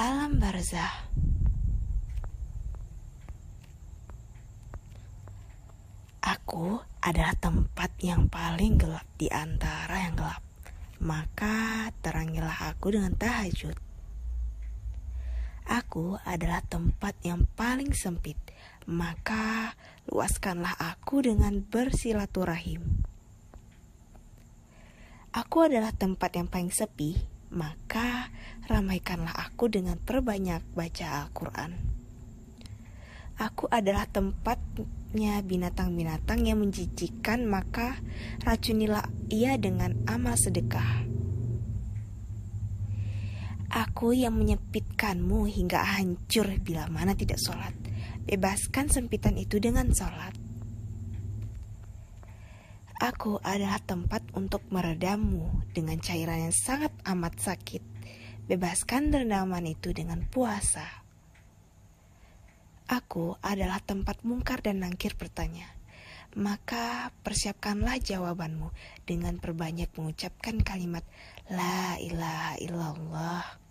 alam barzah. Aku adalah tempat yang paling gelap di antara yang gelap. Maka terangilah aku dengan tahajud. Aku adalah tempat yang paling sempit, maka luaskanlah aku dengan bersilaturahim. Aku adalah tempat yang paling sepi, maka ramaikanlah aku dengan perbanyak baca Al-Quran. Aku adalah tempatnya binatang-binatang yang menjijikan, maka racunilah ia dengan amal sedekah. Aku yang menyempitkanmu hingga hancur bila mana tidak sholat. Bebaskan sempitan itu dengan sholat. Aku adalah tempat untuk meredamu dengan cairan yang sangat amat sakit. Bebaskan rendaman itu dengan puasa. Aku adalah tempat mungkar dan nangkir bertanya. Maka persiapkanlah jawabanmu dengan perbanyak mengucapkan kalimat La ilaha illallah.